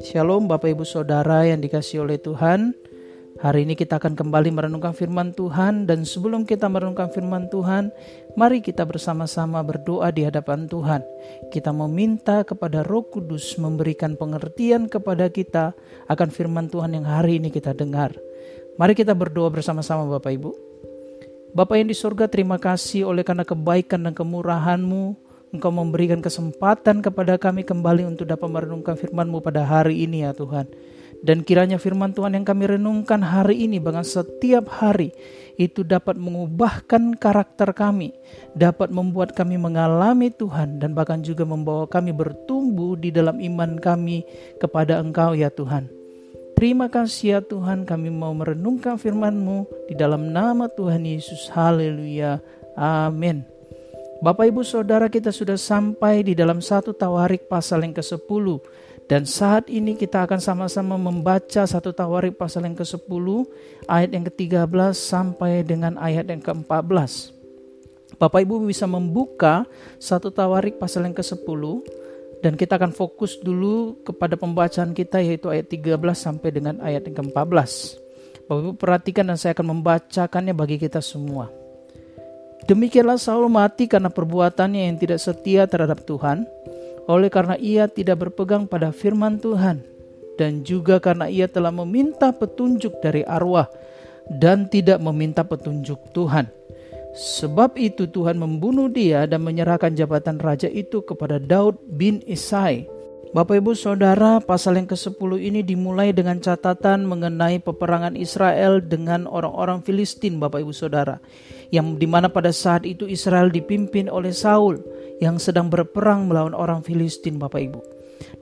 Shalom Bapak Ibu Saudara yang dikasih oleh Tuhan. Hari ini kita akan kembali merenungkan firman Tuhan. Dan sebelum kita merenungkan firman Tuhan Mari kita bersama-sama berdoa di hadapan Tuhan. Kita meminta kepada roh kudus memberikan pengertian kepada kita Akan firman Tuhan yang hari ini kita dengar. Mari kita berdoa bersama-sama Bapak Ibu. Bapak yang di surga terima kasih oleh karena kebaikan dan kemurahan-Mu Engkau memberikan kesempatan kepada kami kembali untuk dapat merenungkan firman-Mu pada hari ini ya Tuhan. Dan kiranya firman Tuhan yang kami renungkan hari ini bahkan setiap hari itu dapat mengubahkan karakter kami, dapat membuat kami mengalami Tuhan dan bahkan juga membawa kami bertumbuh di dalam iman kami kepada Engkau ya Tuhan. Terima kasih ya Tuhan kami mau merenungkan firman-Mu di dalam nama Tuhan Yesus. Haleluya. Amin. Bapak Ibu Saudara kita sudah sampai di dalam satu Tawarik pasal yang ke-10 dan saat ini kita akan sama-sama membaca satu Tawarik pasal yang ke-10 ayat yang ke-13 sampai dengan ayat yang ke-14. Bapak Ibu bisa membuka satu Tawarik pasal yang ke-10 dan kita akan fokus dulu kepada pembacaan kita yaitu ayat 13 sampai dengan ayat yang ke-14. Bapak Ibu perhatikan dan saya akan membacakannya bagi kita semua. Demikianlah Saul mati karena perbuatannya yang tidak setia terhadap Tuhan, oleh karena ia tidak berpegang pada firman Tuhan, dan juga karena ia telah meminta petunjuk dari arwah dan tidak meminta petunjuk Tuhan. Sebab itu Tuhan membunuh dia dan menyerahkan jabatan raja itu kepada Daud bin Isai. Bapak Ibu Saudara, pasal yang ke-10 ini dimulai dengan catatan mengenai peperangan Israel dengan orang-orang Filistin, Bapak Ibu Saudara yang di mana pada saat itu Israel dipimpin oleh Saul yang sedang berperang melawan orang Filistin Bapak Ibu.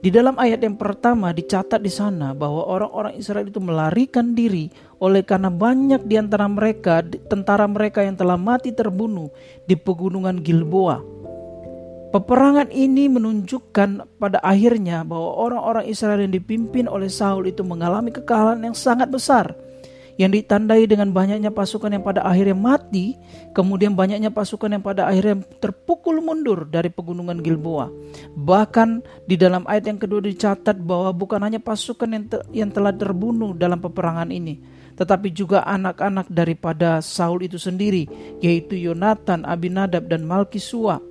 Di dalam ayat yang pertama dicatat di sana bahwa orang-orang Israel itu melarikan diri oleh karena banyak di antara mereka tentara mereka yang telah mati terbunuh di pegunungan Gilboa. Peperangan ini menunjukkan pada akhirnya bahwa orang-orang Israel yang dipimpin oleh Saul itu mengalami kekalahan yang sangat besar yang ditandai dengan banyaknya pasukan yang pada akhirnya mati, kemudian banyaknya pasukan yang pada akhirnya terpukul mundur dari pegunungan Gilboa. Bahkan di dalam ayat yang kedua dicatat bahwa bukan hanya pasukan yang, te yang telah terbunuh dalam peperangan ini, tetapi juga anak-anak daripada Saul itu sendiri, yaitu Yonatan, Abinadab, dan Malkisua.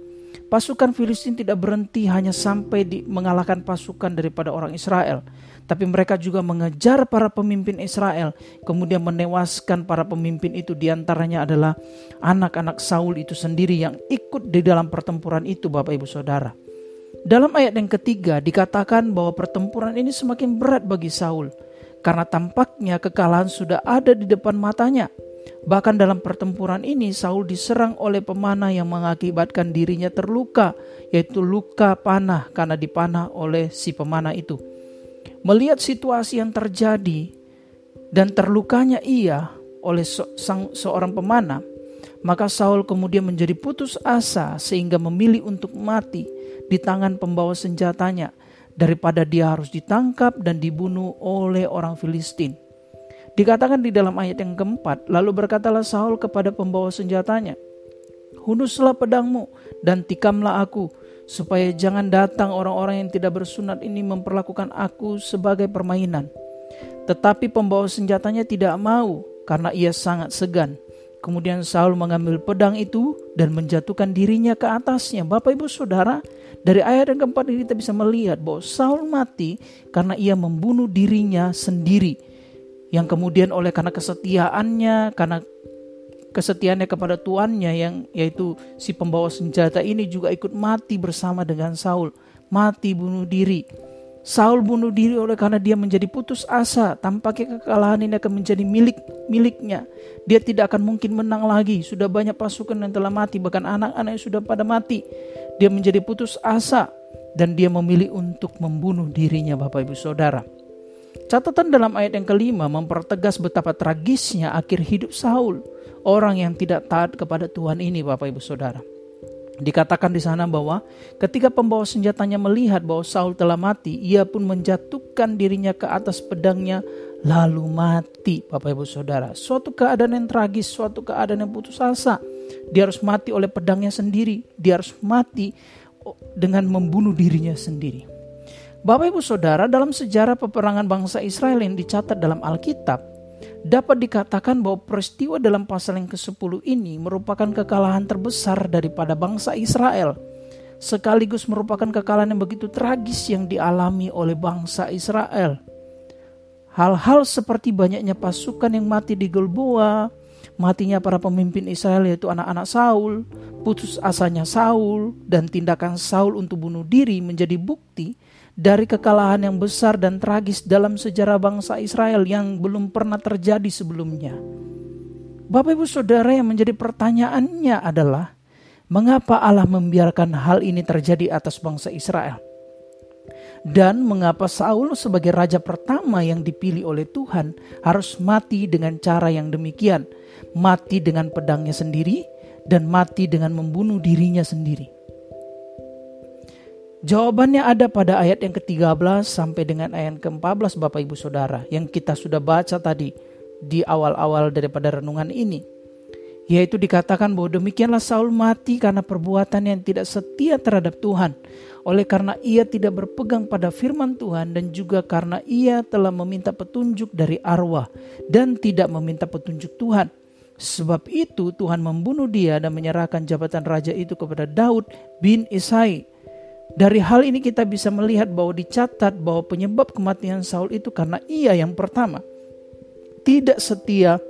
Pasukan Filistin tidak berhenti hanya sampai di mengalahkan pasukan daripada orang Israel, tapi mereka juga mengejar para pemimpin Israel, kemudian menewaskan para pemimpin itu di antaranya adalah anak-anak Saul itu sendiri yang ikut di dalam pertempuran itu Bapak Ibu Saudara. Dalam ayat yang ketiga dikatakan bahwa pertempuran ini semakin berat bagi Saul karena tampaknya kekalahan sudah ada di depan matanya. Bahkan dalam pertempuran ini Saul diserang oleh pemanah yang mengakibatkan dirinya terluka, yaitu luka panah karena dipanah oleh si pemanah itu. Melihat situasi yang terjadi dan terlukanya ia oleh seorang pemanah, maka Saul kemudian menjadi putus asa sehingga memilih untuk mati di tangan pembawa senjatanya daripada dia harus ditangkap dan dibunuh oleh orang Filistin. Dikatakan di dalam ayat yang keempat, lalu berkatalah Saul kepada pembawa senjatanya, Hunuslah pedangmu dan tikamlah aku, supaya jangan datang orang-orang yang tidak bersunat ini memperlakukan aku sebagai permainan. Tetapi pembawa senjatanya tidak mau karena ia sangat segan. Kemudian Saul mengambil pedang itu dan menjatuhkan dirinya ke atasnya. Bapak ibu saudara, dari ayat yang keempat ini kita bisa melihat bahwa Saul mati karena ia membunuh dirinya sendiri. Yang kemudian oleh karena kesetiaannya, karena kesetiaannya kepada tuannya yang yaitu si pembawa senjata ini juga ikut mati bersama dengan Saul, mati bunuh diri. Saul bunuh diri oleh karena dia menjadi putus asa. Tampaknya kekalahan ini akan menjadi milik miliknya. Dia tidak akan mungkin menang lagi. Sudah banyak pasukan yang telah mati, bahkan anak-anak yang sudah pada mati. Dia menjadi putus asa dan dia memilih untuk membunuh dirinya, Bapak Ibu Saudara. Catatan dalam ayat yang kelima mempertegas betapa tragisnya akhir hidup Saul orang yang tidak taat kepada Tuhan ini Bapak Ibu Saudara. Dikatakan di sana bahwa ketika pembawa senjatanya melihat bahwa Saul telah mati, ia pun menjatuhkan dirinya ke atas pedangnya lalu mati Bapak Ibu Saudara. Suatu keadaan yang tragis, suatu keadaan yang putus asa. Dia harus mati oleh pedangnya sendiri, dia harus mati dengan membunuh dirinya sendiri. Bapak Ibu Saudara, dalam sejarah peperangan bangsa Israel yang dicatat dalam Alkitab, dapat dikatakan bahwa peristiwa dalam pasal yang ke-10 ini merupakan kekalahan terbesar daripada bangsa Israel, sekaligus merupakan kekalahan yang begitu tragis yang dialami oleh bangsa Israel. Hal-hal seperti banyaknya pasukan yang mati di Gilboa, matinya para pemimpin Israel yaitu anak-anak Saul, putus asanya Saul, dan tindakan Saul untuk bunuh diri menjadi bukti dari kekalahan yang besar dan tragis dalam sejarah bangsa Israel yang belum pernah terjadi sebelumnya. Bapak Ibu Saudara yang menjadi pertanyaannya adalah, mengapa Allah membiarkan hal ini terjadi atas bangsa Israel? Dan mengapa Saul sebagai raja pertama yang dipilih oleh Tuhan harus mati dengan cara yang demikian? Mati dengan pedangnya sendiri dan mati dengan membunuh dirinya sendiri. Jawabannya ada pada ayat yang ke-13 sampai dengan ayat ke-14 Bapak Ibu Saudara yang kita sudah baca tadi di awal-awal daripada renungan ini. Yaitu dikatakan bahwa demikianlah Saul mati karena perbuatan yang tidak setia terhadap Tuhan. Oleh karena ia tidak berpegang pada firman Tuhan dan juga karena ia telah meminta petunjuk dari arwah dan tidak meminta petunjuk Tuhan. Sebab itu Tuhan membunuh dia dan menyerahkan jabatan raja itu kepada Daud bin Isai dari hal ini kita bisa melihat bahwa dicatat bahwa penyebab kematian Saul itu karena ia yang pertama tidak setia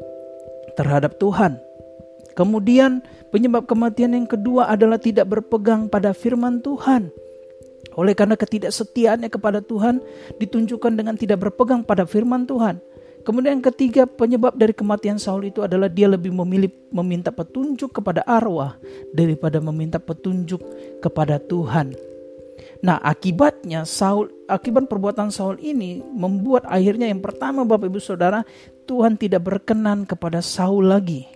terhadap Tuhan. Kemudian penyebab kematian yang kedua adalah tidak berpegang pada firman Tuhan. Oleh karena ketidaksetiaannya kepada Tuhan ditunjukkan dengan tidak berpegang pada firman Tuhan. Kemudian yang ketiga penyebab dari kematian Saul itu adalah dia lebih memilih meminta petunjuk kepada arwah daripada meminta petunjuk kepada Tuhan. Nah, akibatnya Saul akibat perbuatan Saul ini membuat akhirnya yang pertama Bapak Ibu Saudara, Tuhan tidak berkenan kepada Saul lagi.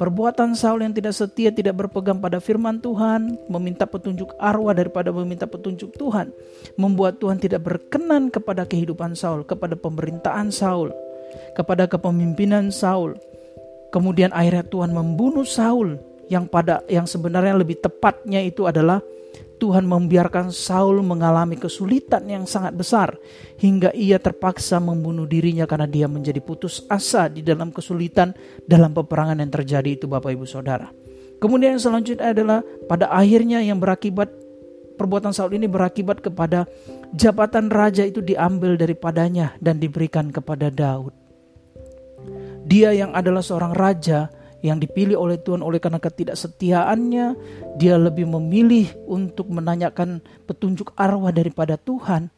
Perbuatan Saul yang tidak setia, tidak berpegang pada firman Tuhan, meminta petunjuk arwah daripada meminta petunjuk Tuhan, membuat Tuhan tidak berkenan kepada kehidupan Saul, kepada pemerintahan Saul, kepada kepemimpinan Saul. Kemudian akhirnya Tuhan membunuh Saul yang pada yang sebenarnya lebih tepatnya itu adalah Tuhan membiarkan Saul mengalami kesulitan yang sangat besar hingga ia terpaksa membunuh dirinya karena dia menjadi putus asa di dalam kesulitan dalam peperangan yang terjadi itu Bapak Ibu Saudara. Kemudian yang selanjutnya adalah pada akhirnya yang berakibat perbuatan Saul ini berakibat kepada jabatan raja itu diambil daripadanya dan diberikan kepada Daud. Dia yang adalah seorang raja yang dipilih oleh Tuhan oleh karena ketidaksetiaannya dia lebih memilih untuk menanyakan petunjuk arwah daripada Tuhan.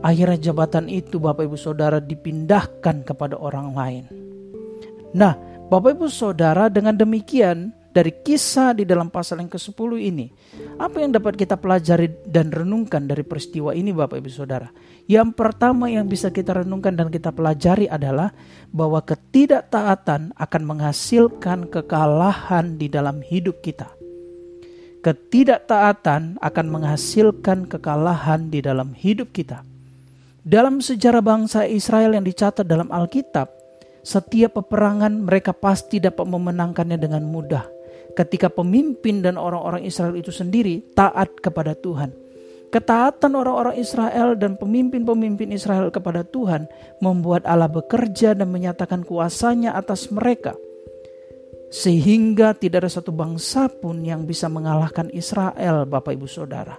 Akhirnya jabatan itu Bapak Ibu Saudara dipindahkan kepada orang lain. Nah Bapak Ibu Saudara dengan demikian dari kisah di dalam pasal yang ke-10 ini. Apa yang dapat kita pelajari dan renungkan dari peristiwa ini Bapak Ibu Saudara? Yang pertama yang bisa kita renungkan dan kita pelajari adalah bahwa ketidaktaatan akan menghasilkan kekalahan di dalam hidup kita. Ketidaktaatan akan menghasilkan kekalahan di dalam hidup kita. Dalam sejarah bangsa Israel yang dicatat dalam Alkitab, setiap peperangan mereka pasti dapat memenangkannya dengan mudah ketika pemimpin dan orang-orang Israel itu sendiri taat kepada Tuhan. Ketaatan orang-orang Israel dan pemimpin-pemimpin Israel kepada Tuhan membuat Allah bekerja dan menyatakan kuasanya atas mereka. Sehingga tidak ada satu bangsa pun yang bisa mengalahkan Israel, Bapak Ibu Saudara.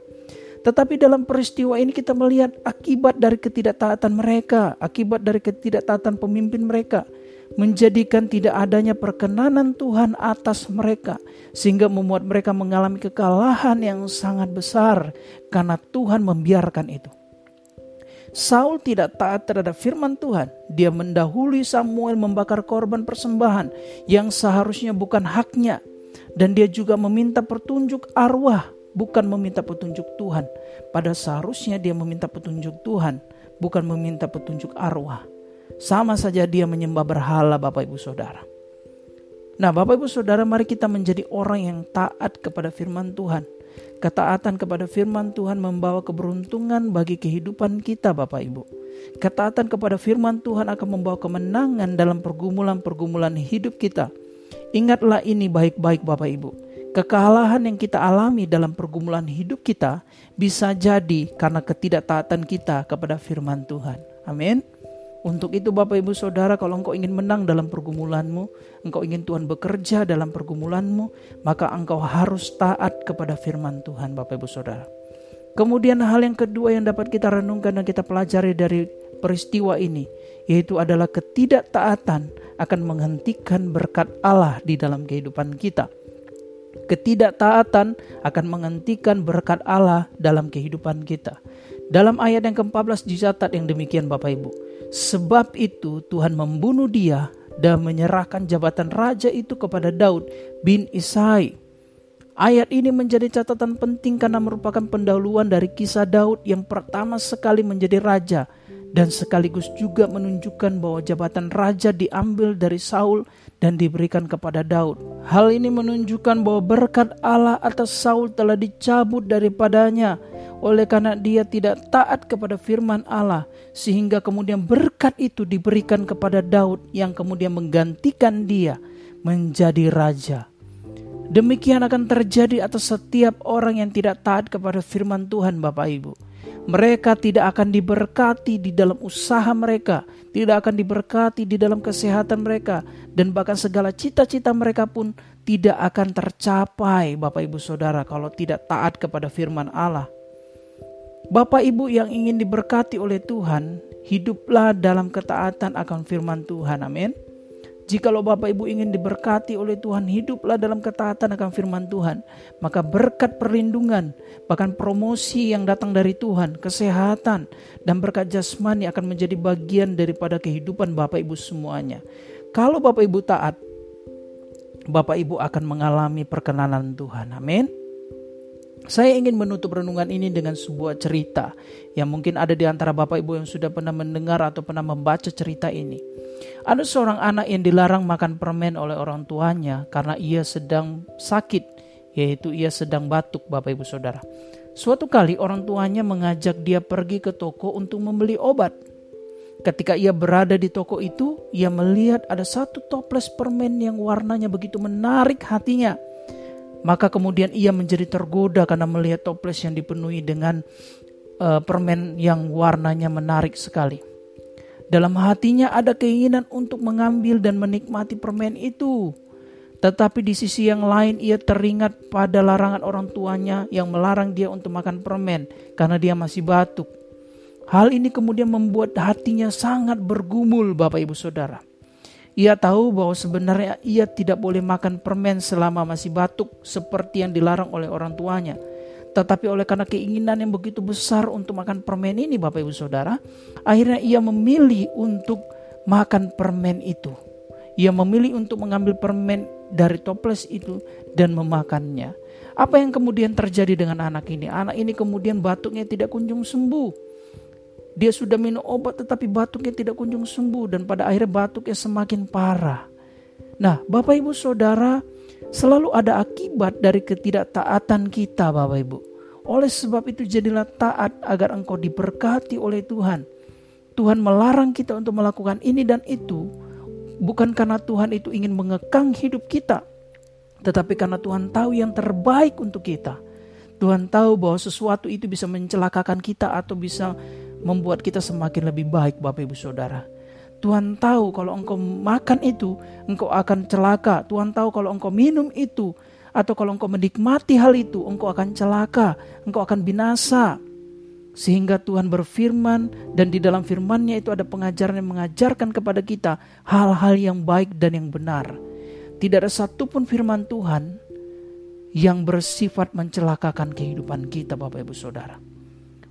Tetapi dalam peristiwa ini kita melihat akibat dari ketidaktaatan mereka, akibat dari ketidaktaatan pemimpin mereka menjadikan tidak adanya perkenanan Tuhan atas mereka, sehingga membuat mereka mengalami kekalahan yang sangat besar karena Tuhan membiarkan itu. Saul tidak taat terhadap firman Tuhan. Dia mendahului Samuel membakar korban persembahan yang seharusnya bukan haknya. Dan dia juga meminta petunjuk arwah, bukan meminta petunjuk Tuhan. Pada seharusnya dia meminta petunjuk Tuhan, bukan meminta petunjuk arwah. Sama saja dia menyembah berhala Bapak Ibu Saudara. Nah Bapak Ibu Saudara mari kita menjadi orang yang taat kepada firman Tuhan. Ketaatan kepada firman Tuhan membawa keberuntungan bagi kehidupan kita Bapak Ibu. Ketaatan kepada firman Tuhan akan membawa kemenangan dalam pergumulan-pergumulan hidup kita. Ingatlah ini baik-baik Bapak Ibu. Kekalahan yang kita alami dalam pergumulan hidup kita bisa jadi karena ketidaktaatan kita kepada firman Tuhan. Amin. Untuk itu Bapak Ibu Saudara kalau engkau ingin menang dalam pergumulanmu, engkau ingin Tuhan bekerja dalam pergumulanmu, maka engkau harus taat kepada firman Tuhan Bapak Ibu Saudara. Kemudian hal yang kedua yang dapat kita renungkan dan kita pelajari dari peristiwa ini, yaitu adalah ketidaktaatan akan menghentikan berkat Allah di dalam kehidupan kita. Ketidaktaatan akan menghentikan berkat Allah dalam kehidupan kita. Dalam ayat yang ke-14 dicatat yang demikian Bapak Ibu. Sebab itu Tuhan membunuh dia dan menyerahkan jabatan raja itu kepada Daud bin Isai. Ayat ini menjadi catatan penting karena merupakan pendahuluan dari kisah Daud yang pertama sekali menjadi raja dan sekaligus juga menunjukkan bahwa jabatan raja diambil dari Saul dan diberikan kepada Daud. Hal ini menunjukkan bahwa berkat Allah atas Saul telah dicabut daripadanya oleh karena dia tidak taat kepada firman Allah sehingga kemudian berkat itu diberikan kepada Daud yang kemudian menggantikan dia menjadi raja. Demikian akan terjadi atas setiap orang yang tidak taat kepada firman Tuhan Bapak Ibu. Mereka tidak akan diberkati di dalam usaha mereka, tidak akan diberkati di dalam kesehatan mereka, dan bahkan segala cita-cita mereka pun tidak akan tercapai, Bapak Ibu Saudara, kalau tidak taat kepada firman Allah. Bapak Ibu yang ingin diberkati oleh Tuhan, hiduplah dalam ketaatan akan firman Tuhan. Amin. Jikalau Bapak Ibu ingin diberkati oleh Tuhan, hiduplah dalam ketaatan akan firman Tuhan. Maka berkat perlindungan, bahkan promosi yang datang dari Tuhan, kesehatan, dan berkat jasmani akan menjadi bagian daripada kehidupan Bapak Ibu semuanya. Kalau Bapak Ibu taat, Bapak Ibu akan mengalami perkenanan Tuhan. Amin. Saya ingin menutup renungan ini dengan sebuah cerita yang mungkin ada di antara Bapak Ibu yang sudah pernah mendengar atau pernah membaca cerita ini. Ada seorang anak yang dilarang makan permen oleh orang tuanya karena ia sedang sakit, yaitu ia sedang batuk, Bapak Ibu Saudara. Suatu kali orang tuanya mengajak dia pergi ke toko untuk membeli obat. Ketika ia berada di toko itu, ia melihat ada satu toples permen yang warnanya begitu menarik hatinya. Maka kemudian ia menjadi tergoda karena melihat toples yang dipenuhi dengan uh, permen yang warnanya menarik sekali. Dalam hatinya ada keinginan untuk mengambil dan menikmati permen itu. Tetapi di sisi yang lain ia teringat pada larangan orang tuanya yang melarang dia untuk makan permen karena dia masih batuk. Hal ini kemudian membuat hatinya sangat bergumul Bapak Ibu Saudara. Ia tahu bahwa sebenarnya ia tidak boleh makan permen selama masih batuk seperti yang dilarang oleh orang tuanya. Tetapi oleh karena keinginan yang begitu besar untuk makan permen ini Bapak Ibu Saudara, akhirnya ia memilih untuk makan permen itu. Ia memilih untuk mengambil permen dari toples itu dan memakannya. Apa yang kemudian terjadi dengan anak ini? Anak ini kemudian batuknya tidak kunjung sembuh. Dia sudah minum obat tetapi batuknya tidak kunjung sembuh dan pada akhirnya batuknya semakin parah. Nah, Bapak Ibu Saudara, selalu ada akibat dari ketidaktaatan kita, Bapak Ibu. Oleh sebab itu jadilah taat agar engkau diberkati oleh Tuhan. Tuhan melarang kita untuk melakukan ini dan itu bukan karena Tuhan itu ingin mengekang hidup kita, tetapi karena Tuhan tahu yang terbaik untuk kita. Tuhan tahu bahwa sesuatu itu bisa mencelakakan kita atau bisa membuat kita semakin lebih baik Bapak Ibu Saudara. Tuhan tahu kalau engkau makan itu, engkau akan celaka. Tuhan tahu kalau engkau minum itu, atau kalau engkau menikmati hal itu, engkau akan celaka, engkau akan binasa. Sehingga Tuhan berfirman dan di dalam firmannya itu ada pengajaran yang mengajarkan kepada kita hal-hal yang baik dan yang benar. Tidak ada satupun firman Tuhan yang bersifat mencelakakan kehidupan kita Bapak Ibu Saudara.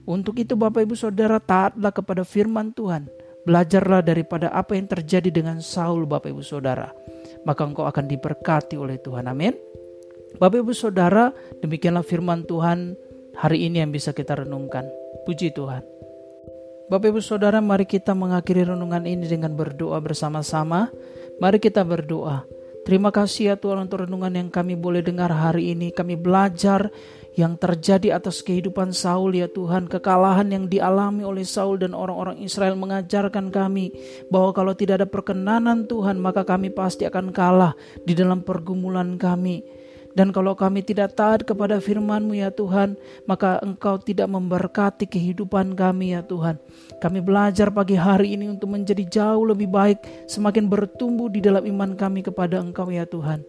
Untuk itu Bapak Ibu Saudara taatlah kepada firman Tuhan. Belajarlah daripada apa yang terjadi dengan Saul Bapak Ibu Saudara. Maka engkau akan diberkati oleh Tuhan. Amin. Bapak Ibu Saudara, demikianlah firman Tuhan hari ini yang bisa kita renungkan. Puji Tuhan. Bapak Ibu Saudara, mari kita mengakhiri renungan ini dengan berdoa bersama-sama. Mari kita berdoa. Terima kasih ya Tuhan untuk renungan yang kami boleh dengar hari ini. Kami belajar yang terjadi atas kehidupan Saul ya Tuhan kekalahan yang dialami oleh Saul dan orang-orang Israel mengajarkan kami bahwa kalau tidak ada perkenanan Tuhan maka kami pasti akan kalah di dalam pergumulan kami Dan kalau kami tidak taat kepada firman-Mu ya Tuhan, maka Engkau tidak memberkati kehidupan kami ya Tuhan. Kami belajar pagi hari ini untuk menjadi jauh lebih baik, semakin bertumbuh di dalam iman kami kepada Engkau ya Tuhan.